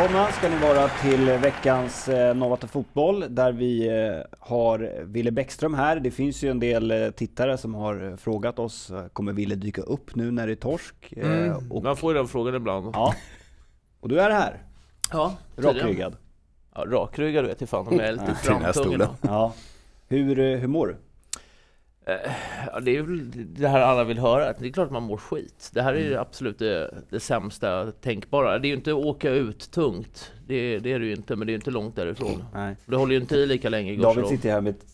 Välkomna ska ni vara till veckans eh, Novata Fotboll där vi eh, har Ville Bäckström här. Det finns ju en del eh, tittare som har frågat oss, kommer Ville dyka upp nu när det är torsk? Mm, och, Man får ju den frågan ibland. ja. och du är här, Ja, tydligen. rakryggad. Ja, rakryggad vet jag fan om jag är lite Nej, till den här framtung idag. Ja. Hur, hur mår du? Ja, det är väl det här alla vill höra. Det är klart man mår skit. Det här är Mm. ju absolut det, det sämsta tänkbara. Det är ju inte att åka ut tungt. Det, det är det ju inte, men det är ju inte långt därifrån. Nej. Det håller ju inte i lika länge, David gudskelov. sitter här med ett,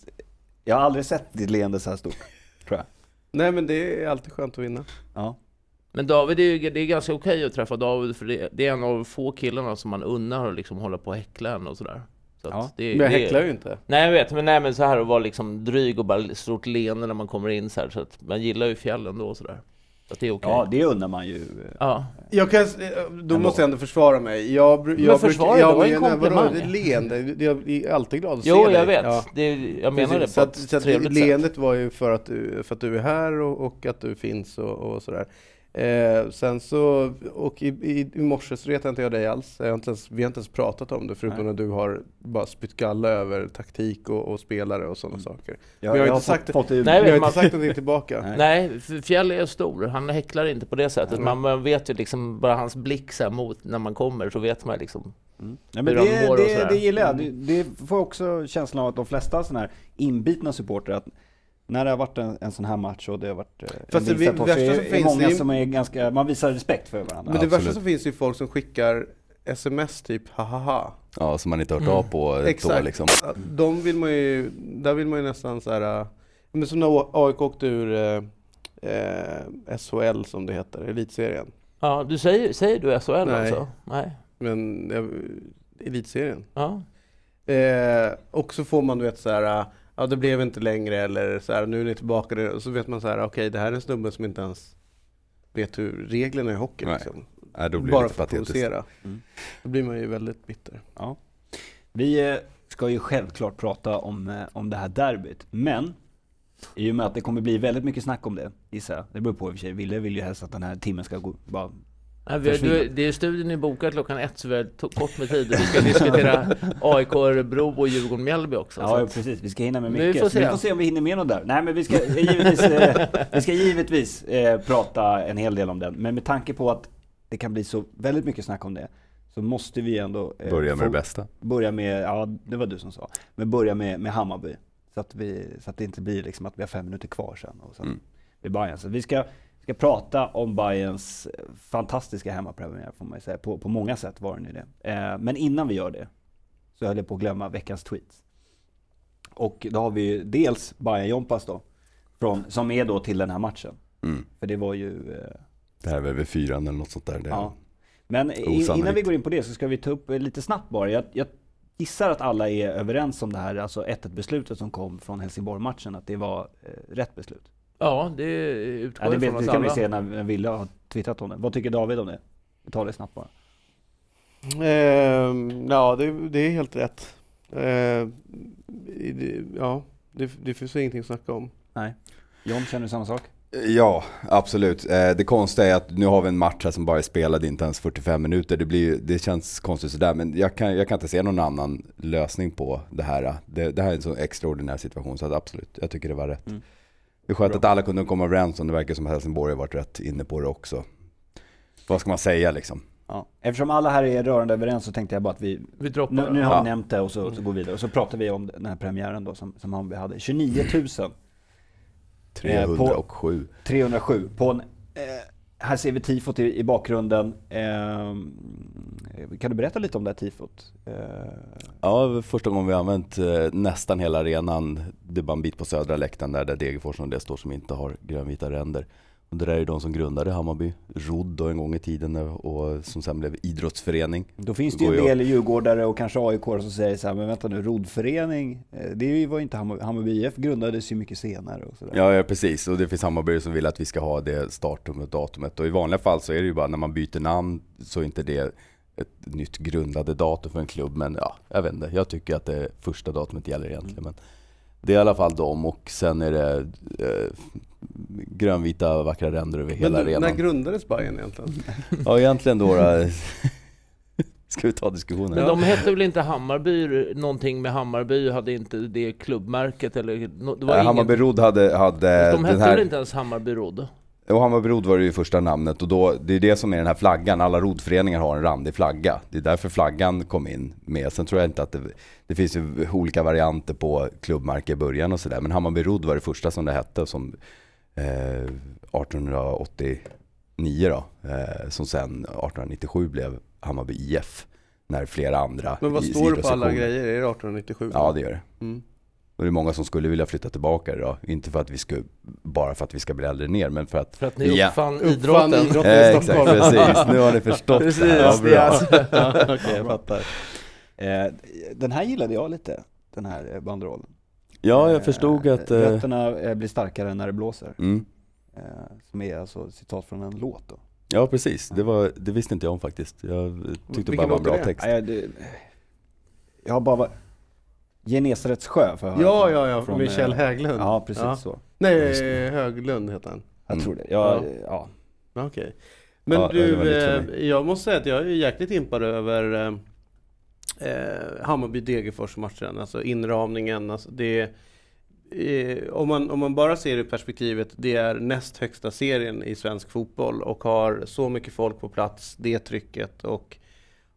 Jag har aldrig sett ditt leende så här stort, tror jag. Nej men det är alltid skönt att vinna. Ja. Men David, det är, ju, det är ganska okej att träffa David, för det, det är en av få killarna som man unnar att liksom hålla på och häckla en och sådär. Så att Ja. det, Men jag det- häcklar ju inte. Nej jag vet, men, nej, men så här att vara liksom dryg och bara stort leende när man kommer in så här, så att man gillar ju fjällen då och sådär. Så att det är okej. ja, det undrar man ju. Ja. Jag kan, då måste jag ändå försvara mig. Jag, jag försvara, ja, det var en men vadå, komplimang. det är leende. Jag är alltid glad att se Jo, dig. jag vet. Ja. Det, jag menar Precis. det på så att, ett så att trevligt sätt. leendet var ju för att du, för att du är här och, och att du finns och, och sådär. Eh, sen så, och i, i, i morse så retade inte jag dig alls. Jag har inte ens, vi har inte ens pratat om det förutom Nej. att du har bara spytt galla över taktik och, och spelare och sådana saker. Jag, Men jag har jag inte sagt- fått, fått det Nej, Jag har vet inte man- sagt någonting tillbaka. Nej. Fjäll är stor. Han häcklar inte på det sättet. Nej. Man, man vet ju liksom bara hans blick så mot när man kommer så vet man liksom. Mm. Ja, men hur han det, det, sådär. det gillar jag. Det, det får också känslan av att de flesta sådana här inbitna supportrar att när det har varit en, en sån här match och det har varit eh, en det så värsta är, som finns många är ju- som är ganska, man visar respekt för varandra. Men det värsta absolut. som finns är ju folk som skickar sms typ hahaha. Ja, som man inte hört Mm. av på ett Exakt. år liksom. De vill man ju, där vill man ju nästan så här. äh, Men som när AIK åkte ur eh, eh, SHL som det heter, elitserien. Ja, du säger, säger du SHL Nej. alltså? Nej. Men eh, elitserien. Ja. Eh, och så får man du vet så här. Ja det blev inte längre eller så här, nu är ni tillbaka. Och så vet man så här, okej det här är en snubbe som inte ens vet hur reglerna i hockey Nej. liksom. Nej, då blir Bara för att provocera. Mm. Då blir man ju väldigt bitter. Ja. Vi eh, ska ju självklart prata om, eh, om det här derbyt, men i och med att det kommer bli väldigt mycket snack om det, gissar jag. Det beror på i och för sig. Ville vill ju helst att den här timmen ska gå, bara Nej, vi, du, det är studien är bokad klockan ett så vi har kort med tid. Vi ska diskutera AIK Örebro och Djurgården Mjällby också. så Ja, att- precis. Vi ska hinna med Men vi mycket. får Så vi se. får se om vi hinner med något där. Nej, men vi ska givetvis, eh, vi ska givetvis eh, prata en hel del om den. Men med tanke på att det kan bli så väldigt mycket snack om det, så måste vi ändå eh, Börja med få- det bästa. Börja med, ja det var du som sa, men börja med, med Hammarby. Så att, vi, så att det inte blir liksom att vi har fem minuter kvar sen. Och sen Mm. blir Bayern. Så vi ska, ska prata om Bayerns fantastiska hemmapremiär får man ju säga. På, på många sätt var den ju det. Eh, men innan vi gör det så höll jag på att glömma veckans tweets. Och då har vi ju dels Bayern Jompas då, från, som är då till den här matchen. Mm. För det var ju eh, Det här är väl fyran eller något sånt där. Ja. Men i- innan vi går in på det så ska vi ta upp lite snabbt bara. Jag, jag gissar att alla är överens om det här, alltså 1-1 beslutet som kom från Helsingborg-matchen, att det var eh, rätt beslut. Ja, det utgår Ja, det, vet, oss det kan vi se när Wille har twittrat om det. Vad tycker David om det? Vi tar det snabbt bara. Ehm, ja, det, det är helt rätt. Ehm, i- det, ja, det, det finns ingenting att snacka om. John, känner du samma sak? Ja, absolut. Eh, Det konstiga är att nu har vi en match här som bara är spelad inte ens 45 minuter. Det, blir, det känns konstigt sådär, men jag kan, jag kan inte se någon annan lösning på det här. Det, det här är en så extraordinär situation, så att absolut, jag tycker det var rätt. Mm. Det är skönt Bra. att alla kunde komma överens om det verkar som att Helsingborg har varit rätt inne på det också. Vad ska man säga liksom? Ja. Eftersom alla här är rörande överens så tänkte jag bara att vi Vi droppar nu, nu har Ja. vi nämnt det och så, så går vi vidare. Och så pratar vi om den här premiären då som, som Hammarby hade. 29 000 307. 307 på en, eh, här ser vi tifot i, i bakgrunden. Eh, kan du berätta lite om det här tifot? Eh, Ja, det första gången vi har använt eh, nästan hela arenan. Det är bara en bit på södra läktaren där, där Degerfors och det står som inte har grönvita ränder. Och det där är de som grundade Hammarby, Rodd en gång i tiden och som sen blev idrottsförening. då finns det ju en ju del djurgårdare och kanske AIK som säger så här, men vänta nu, roddförening, eh, det var ju inte Hammarby, Hammarby IF grundades ju mycket senare och sådär. Ja, ja precis, och det finns Hammarby som vill att vi ska ha det startdatumet, datumet. Och i vanliga fall så är det ju bara när man byter namn så är inte det ett nytt grundade datum för en klubb. Men ja, jag vet inte, jag tycker att det första datumet gäller egentligen. Men det är i alla fall dem och sen är det eh, grönvita vackra ränder över hela arenan. när grundades Bayern egentligen? Ja, egentligen då, Ska vi ta diskussionen? Men de hette väl inte Hammarby, någonting med Hammarby, hade inte det klubbmärket eller? Det var Eh, ingen, Hammarby Rodd hade, hade de hette här... väl inte ens Hammarby Rodd? Och Hammarby Rodd var det ju första namnet och då, det är det som är den här flaggan, alla roddföreningar har en randig flagga. Det är därför flaggan kom in med. Sen tror jag inte att det, det finns ju olika varianter på klubbmärke i början och sådär. Men Hammarby Rodd var det första som det hette som 1889 då. Eh, som sen 1897 blev Hammarby IF. När flera andra Men vad i- står det på alla grejer? Är det 1897? Ja det gör det. Mm. Och det är många som skulle vilja flytta tillbaka idag. Inte för att vi ska, bara för att vi ska bli äldre ner, men för att För att ni Ja. uppfann Uppfann idrotten? idrotten i Eh, exakt, precis. Nu har ni förstått Precis, det här. Ja, bra. Ja, Okej, jag fattar. Eh, den här gillade jag lite, den här eh, banderollen. Ja, jag förstod Eh, att... eh, Rötterna eh, blir starkare när det blåser. Mm. Som är alltså citat från en låt då. Ja, precis. Det, var, det visste inte jag om faktiskt. Jag tyckte Vilken bara det var en bra det? text. Jag, det, jag har bara... Genesarets sjö får jag Ja, ja, ja, från, med Kjell Hägglund. Ja, precis Ja. så. Nej, Höglund heter han. Jag Mm. tror det. Jag, Ja. ja. Ja, Okej. Men Ja, du, för jag måste säga att jag är jäkligt impad över eh, Hammarby-Degerfors-matchen. Alltså inramningen. Alltså det, eh, om, man, om man bara ser det i perspektivet, det är näst högsta serien i svensk fotboll och har så mycket folk på plats, det trycket och,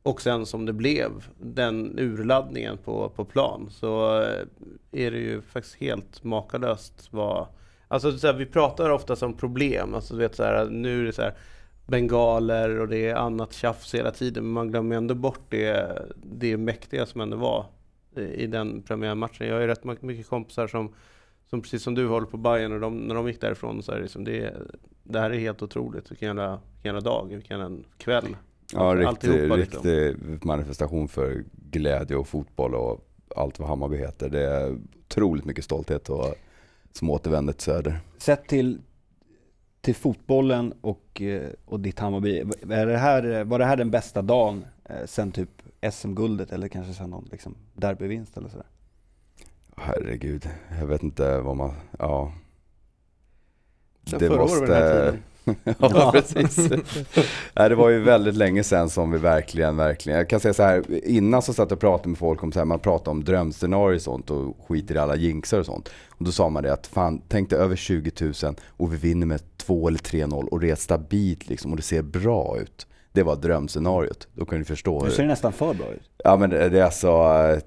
och sen som det blev, den urladdningen på, på plan, så eh, är det ju faktiskt helt makalöst vad Alltså så här, vi pratar ofta om problem, alltså du vet så här, nu är det så här bengaler och det är annat tjafs hela tiden, men man glömmer ändå bort det, det mäktiga som ändå var i, i den premiärmatchen. Jag har ju rätt my- mycket kompisar som, som precis som du håller på Bayern och de, när de gick därifrån så är det liksom, det, det här är helt otroligt, vilken jävla, vilken jävla dag, vilken en kväll. Ja, riktig, liksom. riktig manifestation för glädje och fotboll och allt vad Hammarby heter. Det är otroligt mycket stolthet och som återvänder till Söder. Sett till, till fotbollen och, eh, och ditt Hammarby, är det här, var det här den bästa dagen eh, sen typ SM-guldet eller kanske sen någon liksom derbyvinst eller sådär? Herregud, jag vet inte vad man, ja. Sen förra året vid den här tiden. ja, precis. Nej, det var ju väldigt länge sedan som vi verkligen, verkligen, jag kan säga så här, innan så satt jag och pratade med folk om så här, man pratar om drömscenarier och sånt och skiter i alla jinxar och sånt. Och då sa man det att fan, tänk dig över 20 000 och vi vinner med 2 eller 3-0 och det är stabilt liksom och det ser bra ut. Det var drömscenariot. Då kan ni förstå. Nu ser det nästan för bra ut. Ja men det är alltså,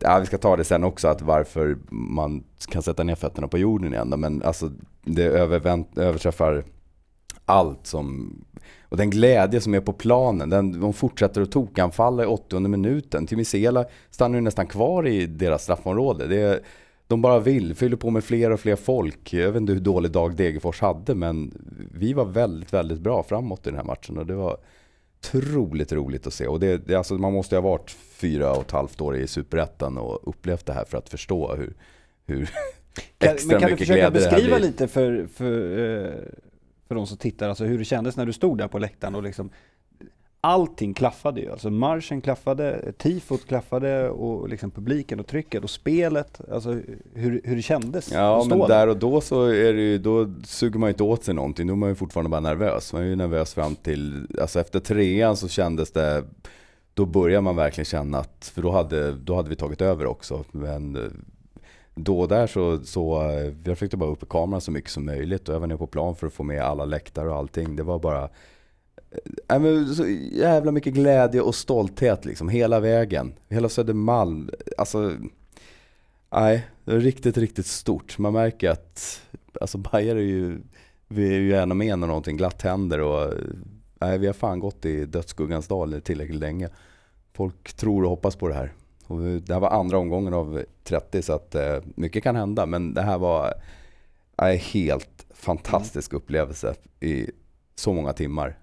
ja, vi ska ta det sen också att varför man kan sätta ner fötterna på jorden igen men alltså det övervänt, överträffar allt som, och den glädje som är på planen, den, de fortsätter att tokanfalla i 80 minuten. Timisela stannar ju nästan kvar i deras straffområde. Det är, de bara vill, fyller på med fler och fler folk. Jag vet inte hur dålig dag Degerfors hade men vi var väldigt, väldigt bra framåt i den här matchen och det var otroligt roligt att se. Och det, det, alltså, man måste ju ha varit fyra och ett halvt år i Superettan och upplevt det här för att förstå hur, hur Kan, extra men kan du mycket försöka glädje det här beskriva blir. lite för, för, eh, för de som tittar, alltså hur det kändes när du stod där på läktaren och liksom Allting klaffade ju, alltså marschen klaffade, tifot klaffade och liksom publiken och trycket och spelet, alltså hur, hur det kändes Ja men där och då så är det ju, då suger man ju inte åt sig någonting. Då är man ju fortfarande bara nervös. Man är ju nervös fram till, alltså efter trean så kändes det, då börjar man verkligen känna att, för då hade, då hade vi tagit över också. Men eh, då och där så, så, jag försökte bara upp i kameran så mycket som möjligt och jag var nere på plan för att få med alla läktare och allting. Det var bara, eh, äh, men så jävla mycket glädje och stolthet liksom, hela vägen. Hela Södermalm, alltså Nej, det är riktigt, riktigt stort. Man märker att, alltså Bayer är ju, vi är ju gärna med när någonting glatt händer och nej, vi har fan gått i dödsskuggans dal tillräckligt länge. Folk tror och hoppas på det här. Och det här var andra omgången av 30 så att eh, mycket kan hända men det här var en helt fantastisk upplevelse i så många timmar.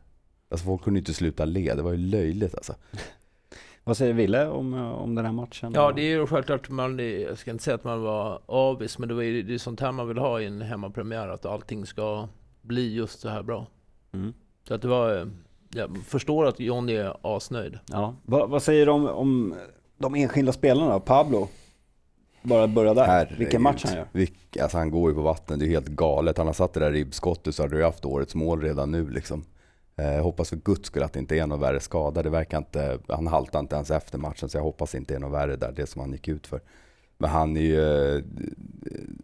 Alltså folk kunde inte sluta le, det var ju löjligt alltså. Vad säger Ville om, eh, om den här matchen? Ja, det är ju självklart, man, jag ska inte säga att man var avis, men det, var ju, det är sånt här man vill ha i en hemmapremiär, att allting ska bli just så här bra. Mm. Så att det var, eh, jag förstår att Johnny är asnöjd. Ja. Vad, vad säger du om, om de enskilda spelarna? Pablo? Bara börja där. Herregud. Vilken match han gör. Vilk, alltså han går ju på vattnet, det är helt galet. Han har satt det där ribbskottet så hade du haft årets mål redan nu liksom. Eh, hoppas för guds skull att det inte är någon värre skada. Det verkar inte, han haltar inte ens efter matchen så jag hoppas inte det är något värre där, det som han gick ut för. Men han är ju,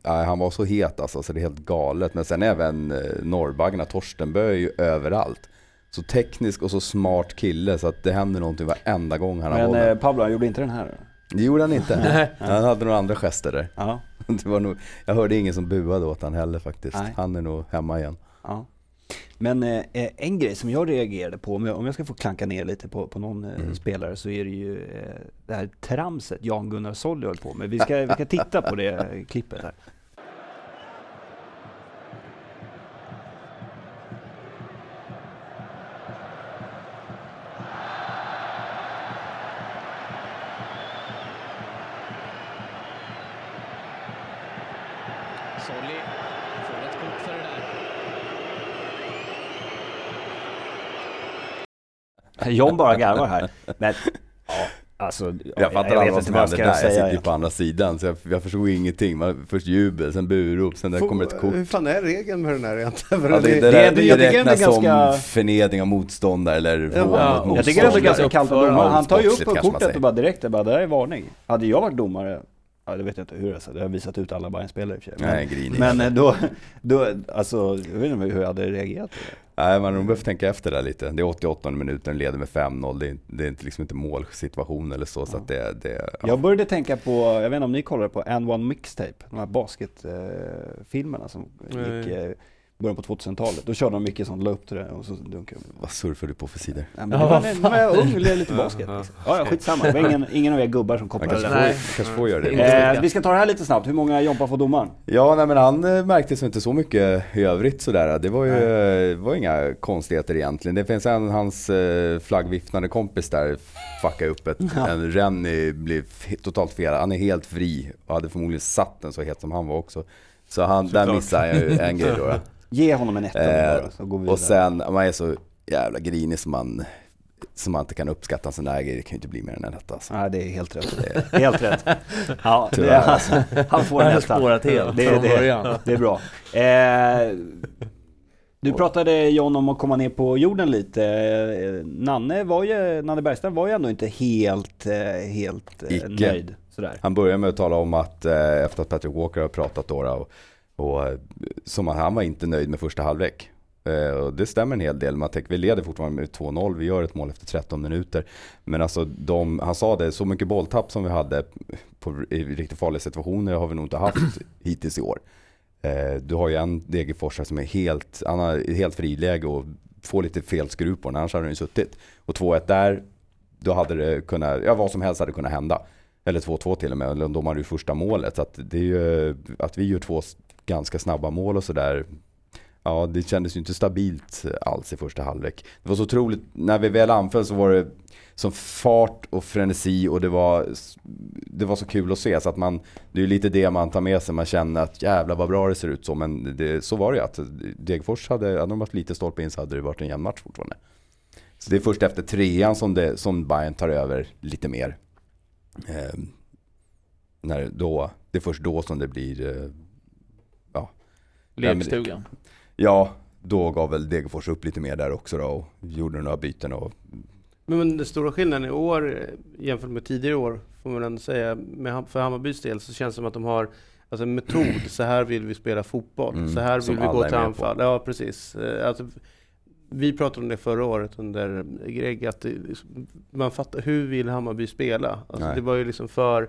äh, han var så het alltså, så det är helt galet. Men sen även eh, norrbaggarna, Torstenbö är ju överallt. Så teknisk och så smart kille så att det händer någonting varenda gång han har Men bollen. eh, Pablo, han gjorde inte den här? Det gjorde han inte. Han hade några andra gester där. Ja. Det var nog, jag hörde ingen som buade åt han heller faktiskt. Nej. Han är nog hemma igen. Ja. Men eh, en grej som jag reagerade på, om jag, om jag ska få klanka ner lite på, på någon eh, Mm. spelare, så är det ju eh, det här tramset Jan-Gunnar Solli höll på med. Vi ska, vi ska titta på det eh, klippet här. Solly får ett kort för det där. John bara garvar här. Men, ja, alltså. Jag fattar aldrig vad som jag ska där. Jag sitter ju på andra sidan så jag, jag förstod ingenting. Man, först jubel, sen burop, sen där kommer ett kort. Hur fan är regeln med den här egentligen? Ja, det, det, det- det, jag det, det är räknas ganska- som förnedring av motståndare eller Ja, hån ja, mot Jag tycker det är motståndare. ganska kallt av domaren. Han tar ju upp kortet och bara direkt, bara, det här är varning. Hade jag varit domare, ja det vet jag inte hur det är, så jag har visat ut alla Bayern-spelare i och för sig. Men, Nej, grinig. men eh, då, då, alltså, jag vet inte hur jag hade reagerat på det. Nej, man behövt tänka efter där lite. Det är 88 minuten, leder med 5-0. Det är, det är inte, liksom inte målsituation eller så. så att det, det, ja. Jag började tänka på, jag vet inte om ni kollade på And One Mixtape, de här basketfilmerna som Nej. gick eh, början på 2000-talet. Då körde de mycket sånt, la upp till det och så dunkade de. Vad surfar du på för sidor? Nej, men var när när jag var ung, lirade lite basket. Ja, Liksom. Ja, ja, skitsamma. Det var ingen, ingen av er gubbar som kopplade kanske det. får, Nej. kanske får göra det. Eh, vi ska ta det här lite snabbt. Hur många jobbar för domaren? Ja, nej, men han eh, märktes inte så mycket i övrigt sådär. Det var ju eh, var inga konstigheter egentligen. Det finns en, hans eh, flaggviftande kompis där fuckade upp ett, en Rennie blev totalt fel. Han är helt fri och hade förmodligen satt den så het som han var också. Så han, där missade jag ju en grej då. Ge honom en etta Eh, bara, så går vi vidare. och sen, man är så jävla grinig som man, som man inte kan uppskatta en sån där grej. Det kan ju inte bli mer än en etta alltså. Nej, det är helt rätt. Det är helt rätt. Ja, det Tyvärr. är, alltså, han får en etta. spårat helt det, från det, början. det är bra. Eh, du pratade John om att komma ner på jorden lite. Eh, Nanne, var ju, Nanne Bergström var ju ändå inte helt, eh, helt eh, Icke. nöjd. Sådär. Han börjar med att tala om att efter att Patrick Walker har pratat då, och, och eh, som han var inte nöjd med första halvlek. Eh, och det stämmer en hel del. Man tänker, vi leder fortfarande med 2-0, vi gör ett mål efter 13 minuter. Men alltså, de, han sa det, så mycket bolltapp som vi hade på, i riktigt farliga situationer har vi nog inte haft hittills i år. Eh, du har ju en Degerforsare som är helt, han har helt friläge och får lite fel skruv på den, annars hade den ju suttit. Och 2-1 där, då hade det kunnat, ja vad som helst hade kunnat hända. Eller 2-2 till och med, eller de hade ju första målet. Så att det är ju, att vi gör två ganska snabba mål och sådär. Ja, det kändes ju inte stabilt alls i första halvlek. Det var så otroligt, när vi väl anföll så var det som fart och frenesi och det var, det var så kul att se. Så att man, det är ju lite det man tar med sig, man känner att jävlar vad bra det ser ut så. Men det, så var det ju att Degerfors hade, hade de varit lite stolpe in så hade det varit en jämn match fortfarande. Så det är först efter trean som, det, som Bayern tar över lite mer. Eh, när då, det är först då som det blir, eh, Lekstugan. ja, då gav väl Degerfors upp lite mer där också då och gjorde några byten och Men, men den stora skillnaden i år eh, jämfört med tidigare år får man ändå säga, med, för Hammarbys del så känns det som att de har alltså, en metod. Så här vill vi spela fotboll. Mm, så här vill vi gå till med på. anfall. Ja, precis. Eh, Alltså, vi pratade om det förra året under Greg, att det, man fattar, hur vill Hammarby spela? Alltså, det var ju liksom för, eh,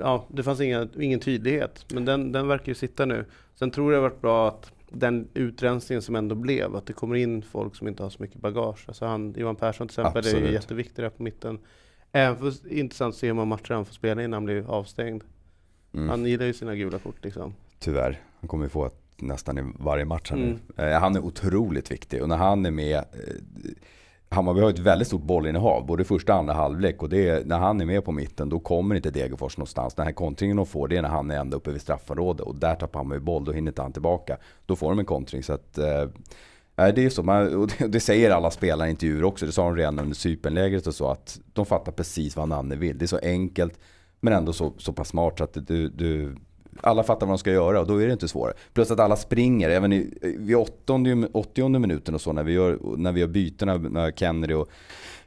ja, det fanns inga, ingen tydlighet. Men den, den verkar ju sitta nu. Sen tror jag det har varit bra att den utrensningen som ändå blev, att det kommer in folk som inte har så mycket bagage. Alltså han, Johan Persson till exempel, är Absolut. ju jätteviktig där på mitten. Även för, intressant att se hur många matcher han får spela innan han blir avstängd. mm, Han gillar ju sina gula kort liksom. tyvärr. Han kommer ju få nästan i varje match här Mm. nu. Eh, han är otroligt viktig och när han är med, eh, Hammarby har ett väldigt stort bollinnehav, både första och andra halvlek och det är, när han är med på mitten då kommer inte Degerfors någonstans. Den här kontringen de får det är när han är ända uppe vid straffområdet och där tappar Hammarby boll, då hinner inte han tillbaka. Då får de en kontring så att eh, det är ju så. Man, och det, det säger alla spelare i intervjuer också. Det sa de redan under Cypernlägret och så. Att de fattar precis vad Nanne vill. Det är så enkelt men ändå så, så pass smart så att du, du alla fattar vad de ska göra och då är det inte svårare. Plus att alla springer, även i, vid 80, 80 minuten och så när vi gör, när vi gör bytena, när Kennedy och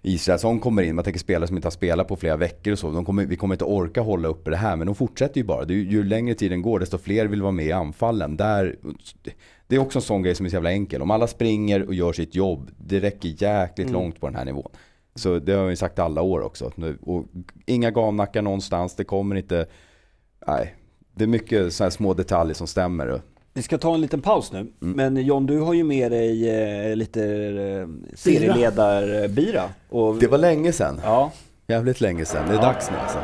Israelsson kommer in, man tänker spelare som inte har spelat på flera veckor och så, de kommer, vi kommer inte orka hålla uppe det här, men de fortsätter ju bara. Ju ju längre tiden går, desto fler vill vara med i anfallen. Där, det är också en sån grej som är så jävla enkel. Om alla springer och gör sitt jobb, det räcker jäkligt Mm. långt på den här nivån. Så det har vi sagt alla år också. Och inga gamnackar någonstans, det kommer inte... Nej, det är mycket sådana här små detaljer som stämmer. Vi ska ta en liten paus nu, Mm. men John du har ju med dig eh, lite eh, serieledarbira. Och, Det var länge sedan. Ja, Jävligt länge sedan. Det är Ja. dags nu alltså.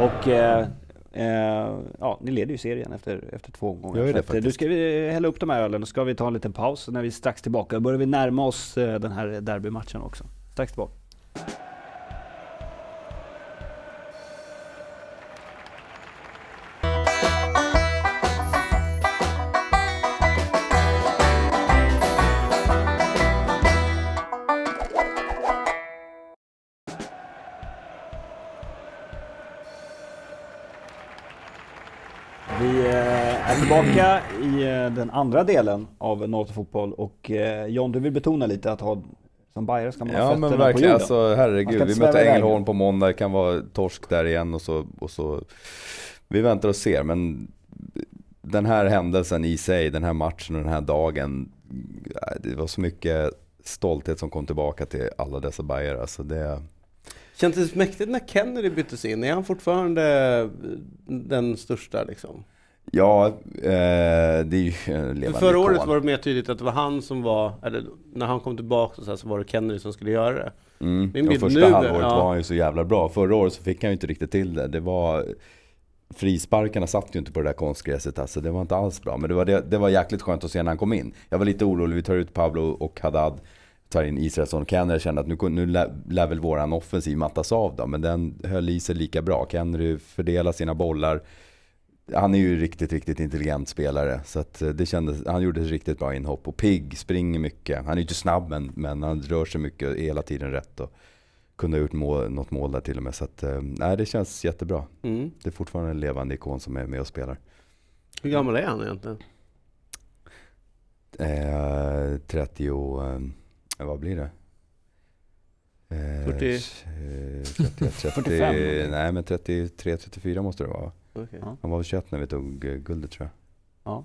och eh, eh, ja, ni leder ju serien efter, efter två omgångar. Gör det eh, Nu faktiskt. ska vi hälla upp de här ölen och ska vi ta en liten paus. När vi är strax tillbaka börjar vi närma oss eh, den här derbymatchen också. Strax tillbaka. Den andra delen av Norrbotten Fotboll och eh, John, du vill betona lite att ha som bajare ska man ha Ja fötterna men på verkligen, jorden. alltså herregud. Vi möter. Ängelholm på måndag, det kan vara torsk där igen och så, och så Vi väntar och ser men Den här händelsen i sig, den här matchen och den här dagen äh, Det var så mycket stolthet som kom tillbaka till alla dessa bajare. Alltså det, Kändes det mäktigt när Kennedy byttes in? Är han fortfarande den största liksom? Ja, eh, det är ju en levande förra året var det mer tydligt att det var han som var, eller när han kom tillbaka så, här, så var det Kennedy som skulle göra det. Mm. Min bild första nu halvåret ja. var han ju så jävla bra. Förra året så fick han ju inte riktigt till det. Det var Frisparkarna satt ju inte på det där konstgräset alltså. Det var inte alls bra. Men det var, det, det var jäkligt skönt att se när han kom in. Jag var lite orolig. Vi tar ut Pablo och Haddad. Tar in Israelsson och Kenner. Jag kände att nu, nu lär, lär väl våran offensiv mattas av då. Men den höll i sig lika bra. Kenner fördelar sina bollar. Han är ju riktigt, riktigt intelligent spelare. Så att eh, det kändes, han gjorde ett riktigt bra inhopp. Och pigg, springer mycket. Han är ju inte snabb men, men han rör sig mycket, är hela tiden rätt. Och kunde ha gjort mål, något mål där till och med. Så att, eh, nej, det känns jättebra. Mm. Det är fortfarande en levande ikon som är med och spelar. Hur gammal är han egentligen? Eh, 30, eh, vad blir det? Eh, 40? eh, 31, 30, 45. nej men 33, 34 måste det vara. Okej. Ja. Han var väl 21 när vi tog eh, guldet tror jag. Ja.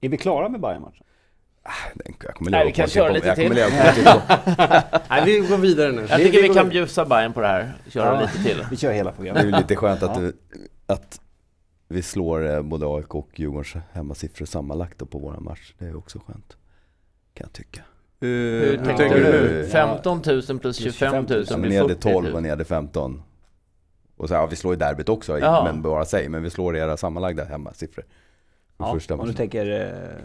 Är vi klara med Bayern-matchen? Den- Jag kommer Nej, vi kan på- köra jag lite till. Nej, vi går vidare nu. Jag Vi- tycker vi går kan bjussa Bayern på det här. Köra Ja. lite till. Vi kör hela Det är programmet. ju lite skönt att, Ja. du, att vi slår eh, både AIK och Djurgårdens hemmasiffror sammanlagt på våran match. Det är också skönt. Kan jag tycka. Hur tänkte Ja. du Ja. nu? 15 000 plus 25 000 Ja, men ni blir hade 40 12 000. och ni hade 15. Och så, ja, vi slår i derbyt också, Ja. men bara säg. Men vi slår era sammanlagda hemmasiffror. Ja, första om du tänker eh,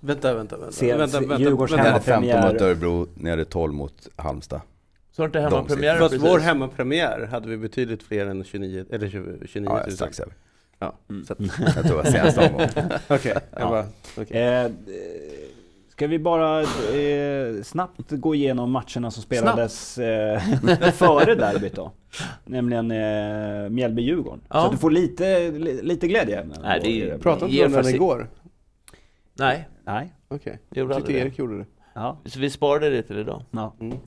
Vänta, vänta, vänta. Se- vänta, se- vänta, vänta. hade 15 hemmapremiär. mot Örebro, hade 12 mot Halmstad. Så har inte De hemmapremiär Fast precis? vår hemmapremiär hade vi betydligt fler än 29, eller 20, 29 Ja, 000. ja, strax över. Ja, så att- Jag tror det var senaste omgången. Okej, jag Ja. bara, okej. Eh, eh, ska vi bara eh, snabbt gå igenom matcherna som spelades eh, före derbyt då? Nämligen eh, Mjällby-Djurgården. Ja. Så att du får lite, li, lite glädjeämnen. Nej, det är. Pratade inte om den igår? Nej, Nej. Okej. det gjorde Jag tyckte Erik gjorde det. Ja. Så vi sparade det till idag. ja. Mm.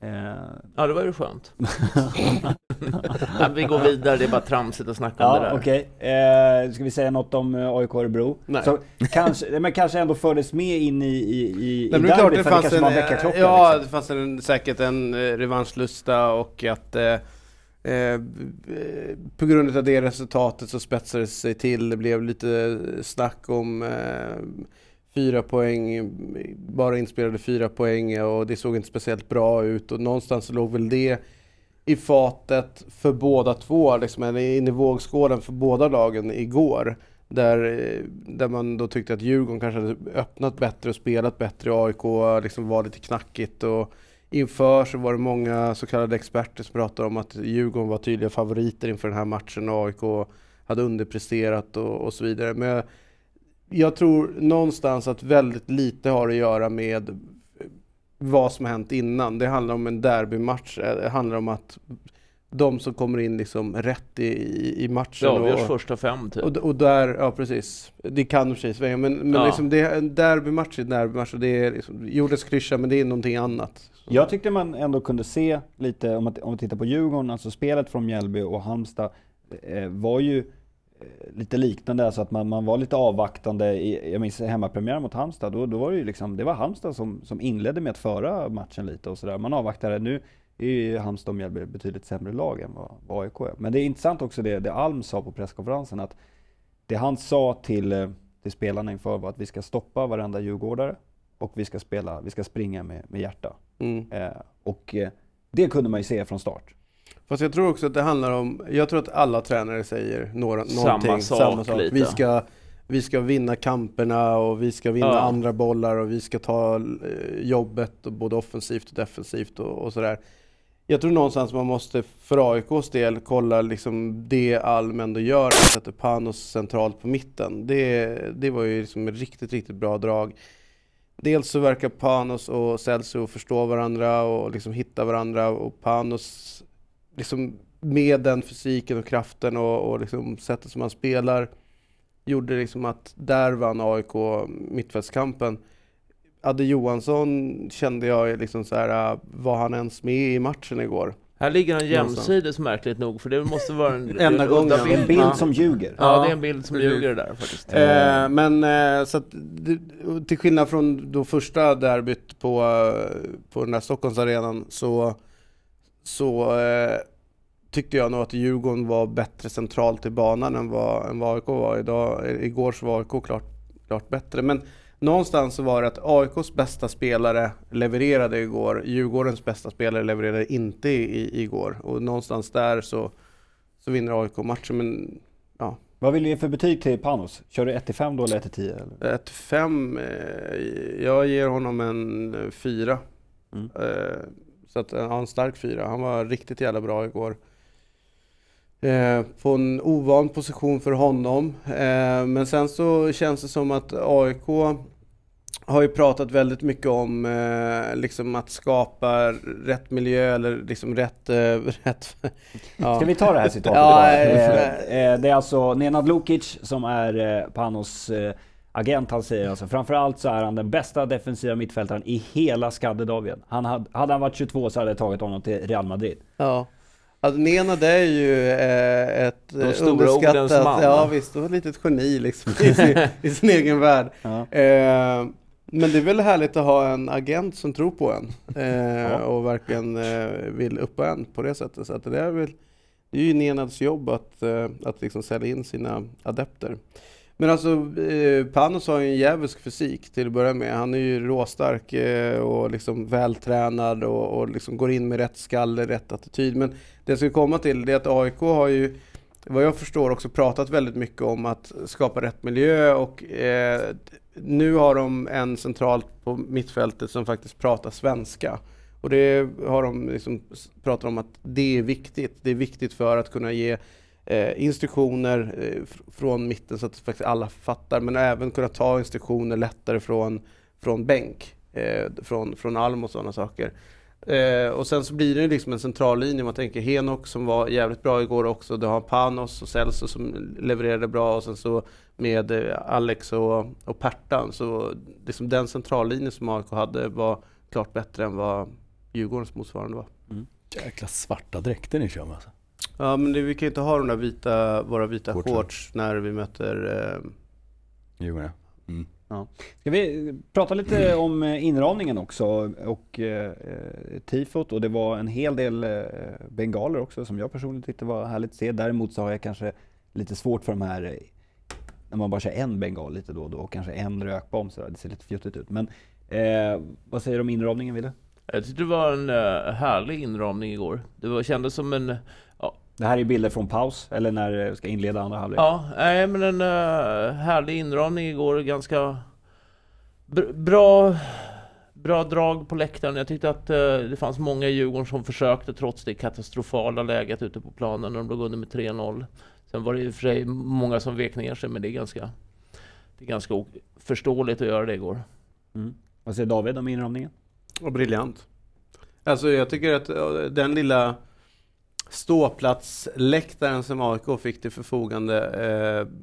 Eh, Ja, det var ju skönt. vi går vidare, det är bara tramsigt att snacka om det där. okej. Eh, ska vi säga något om eh, AIK Örebro? Nej. Så kanske, men kanske ändå fördes med in i, i, i, i Nej, klart, derbyt det för det fanns kanske en, var en väckarklocka. ja, liksom. det fanns en, säkert en eh, revanschlusta och att eh, eh, på grund av det resultatet så spetsade det sig till. Det blev lite snack om eh, fyra poäng, bara inspelade fyra poäng och det såg inte speciellt bra ut och någonstans låg väl det i fatet för båda två, liksom, eller in i vågskålen för båda lagen igår. Där, eh, där man då tyckte att Djurgården kanske hade öppnat bättre och spelat bättre och AIK liksom var lite knackigt. Och inför så var det många så kallade experter som pratade om att Djurgården var tydliga favoriter inför den här matchen och AIK hade underpresterat och, och så vidare. Men jag, jag tror någonstans att väldigt lite har att göra med vad som har hänt innan. Det handlar om en derbymatch. Det handlar om att de som kommer in liksom rätt i, i, matchen. Det avgörs och, första fem typ. och, och där, ja precis. Det kan i och för sig svänga, men, men Ja. liksom det är en derbymatch är en derbymatch och det är liksom, jordens klyscha, men det är någonting annat. Jag tyckte man ändå kunde se lite, om man, om man tittar på Djurgården, alltså spelet från Mjällby och Halmstad eh, var ju eh, lite liknande, alltså att man, man var lite avvaktande. I, jag minns hemmapremiären mot Halmstad, då, då var det ju liksom, det var Halmstad som, som inledde med att föra matchen lite och sådär. Man avvaktade, nu är ju Halmstad och Mjällby betydligt sämre lag än vad, vad AIK är. Men det är intressant också det, det Alm sa på presskonferensen, att det han sa till, eh, till spelarna inför var att vi ska stoppa varenda djurgårdare och vi ska spela, vi ska springa med, med hjärta. Mm. Eh, och eh, det kunde man ju se från start. Fast jag tror också att det handlar om, jag tror att alla tränare säger några, Samma någonting, sak lite. Vi ska, vi ska vinna kamperna och vi ska vinna Ja. andra bollar och vi ska ta eh, jobbet och både offensivt och defensivt och, och sådär. Jag tror någonstans man måste för AIKs del kolla liksom det Alm ändå gör, att sätta Panos centralt på mitten. Det, det var ju liksom ett riktigt, riktigt bra drag. Dels så verkar Panos och Celso förstå varandra och liksom hitta varandra och Panos liksom med den fysiken och kraften och, och liksom sättet som han spelar gjorde liksom att där vann AIK mittfältskampen. Adde Johansson kände jag liksom så här, äh, var han ens med i matchen igår? Här ligger han jämsides märkligt nog, för det måste vara en... Enda en gången. Det är en bild som ljuger. Ja, Ja, det är en bild som ljuger där faktiskt. Eh, men eh, så att, till skillnad från då första derbyt på, eh, på den där Stockholmsarenan så, så eh, tyckte jag nog att Djurgården var bättre centralt i banan än vad, än vad AIK var. Idag, igår så var AIK klart, klart bättre. Men någonstans så var det att AIKs bästa spelare levererade igår. Djurgårdens bästa spelare levererade inte i, i, igår. Och någonstans där så, så vinner AIK matchen. Men Vad vill du ge för betyg till Panos? Kör du 1-5 då eller 1-10? Eller? Ett fem, eh, jag ger honom en eh, fyra. Mm. Eh, så att har en stark fyra. Han var riktigt jävla bra igår. Eh, på en ovan position för honom. Eh, men sen så känns det som att AIK har ju pratat väldigt mycket om eh, liksom att skapa rätt miljö eller liksom rätt... Eh, rätt ja. Ska vi ta det här citatet Ja, eh, Det är alltså Nenad Lukic som är Panos agent. Han säger alltså framförallt så är han den bästa defensiva mittfältaren i hela Skandinavien. Han hade, hade han varit 22 så hade jag tagit honom till Real Madrid. Ja. Alltså Nenad är ju eh, ett De stora underskattat, man, ja visst, och ett litet geni liksom i sin, i sin egen värld. Ja. Eh, men det är väl härligt att ha en agent som tror på en eh, Ja. och verkligen eh, vill upp en på det sättet. Så att det är väl det är ju Nenads jobb att, eh, att liksom sälja in sina adepter. Men alltså eh, Panos har ju en djävulsk fysik till att börja med. Han är ju råstark eh, och liksom vältränad och, och liksom går in med rätt skalle, rätt attityd. Men det jag ska komma till det är att AIK har ju vad jag förstår också pratat väldigt mycket om att skapa rätt miljö och eh, nu har de en centralt på mittfältet som faktiskt pratar svenska. Och det har de liksom pratat om att det är viktigt. Det är viktigt för att kunna ge eh, instruktioner eh, från mitten så att faktiskt alla fattar. Men även kunna ta instruktioner lättare från, från bänk, eh, från, från Alm och sådana saker. Eh, och sen så blir det liksom en central linje. Man tänker Henok som var jävligt bra igår också. Du har Panos och Celso som levererade bra och sen så med eh, Alex och, och Pertan. Så liksom den centrallinjen som AIK hade var klart bättre än vad Djurgårdens motsvarande var. Mm. Jäkla svarta dräkter ni kör med alltså. Ja men det, vi kan ju inte ha de där vita, våra vita Shortsen. shorts när vi möter eh, Jo, ja. Mm. Ska vi prata lite om eh, inramningen också och eh, eh, tifot och det var en hel del eh, bengaler också som jag personligen tyckte var härligt att se. Däremot så har jag kanske lite svårt för de här eh, när man bara kör en bengal lite då och då och kanske en rökbomb så där. det ser lite fjuttigt ut. Men eh, vad säger du om inramningen Wille? Jag tyckte det var en uh, härlig inramning igår. Det var, kändes som en... Det här är bilder från paus eller när det ska inleda andra halvlek. Ja, nej, men en uh, härlig inramning igår. Ganska br- bra, bra drag på läktaren. Jag tyckte att eh, det fanns många i Djurgården som försökte trots det katastrofala läget ute på planen när de låg under med 3-0. Sen var det i och för sig många som vek ner sig, men det är ganska, det är ganska förståeligt att göra det igår. Mm. Vad säger David om inramningen? och briljant. Alltså jag tycker att eh, den lilla ståplatsläktaren som AIK fick till förfogande eh,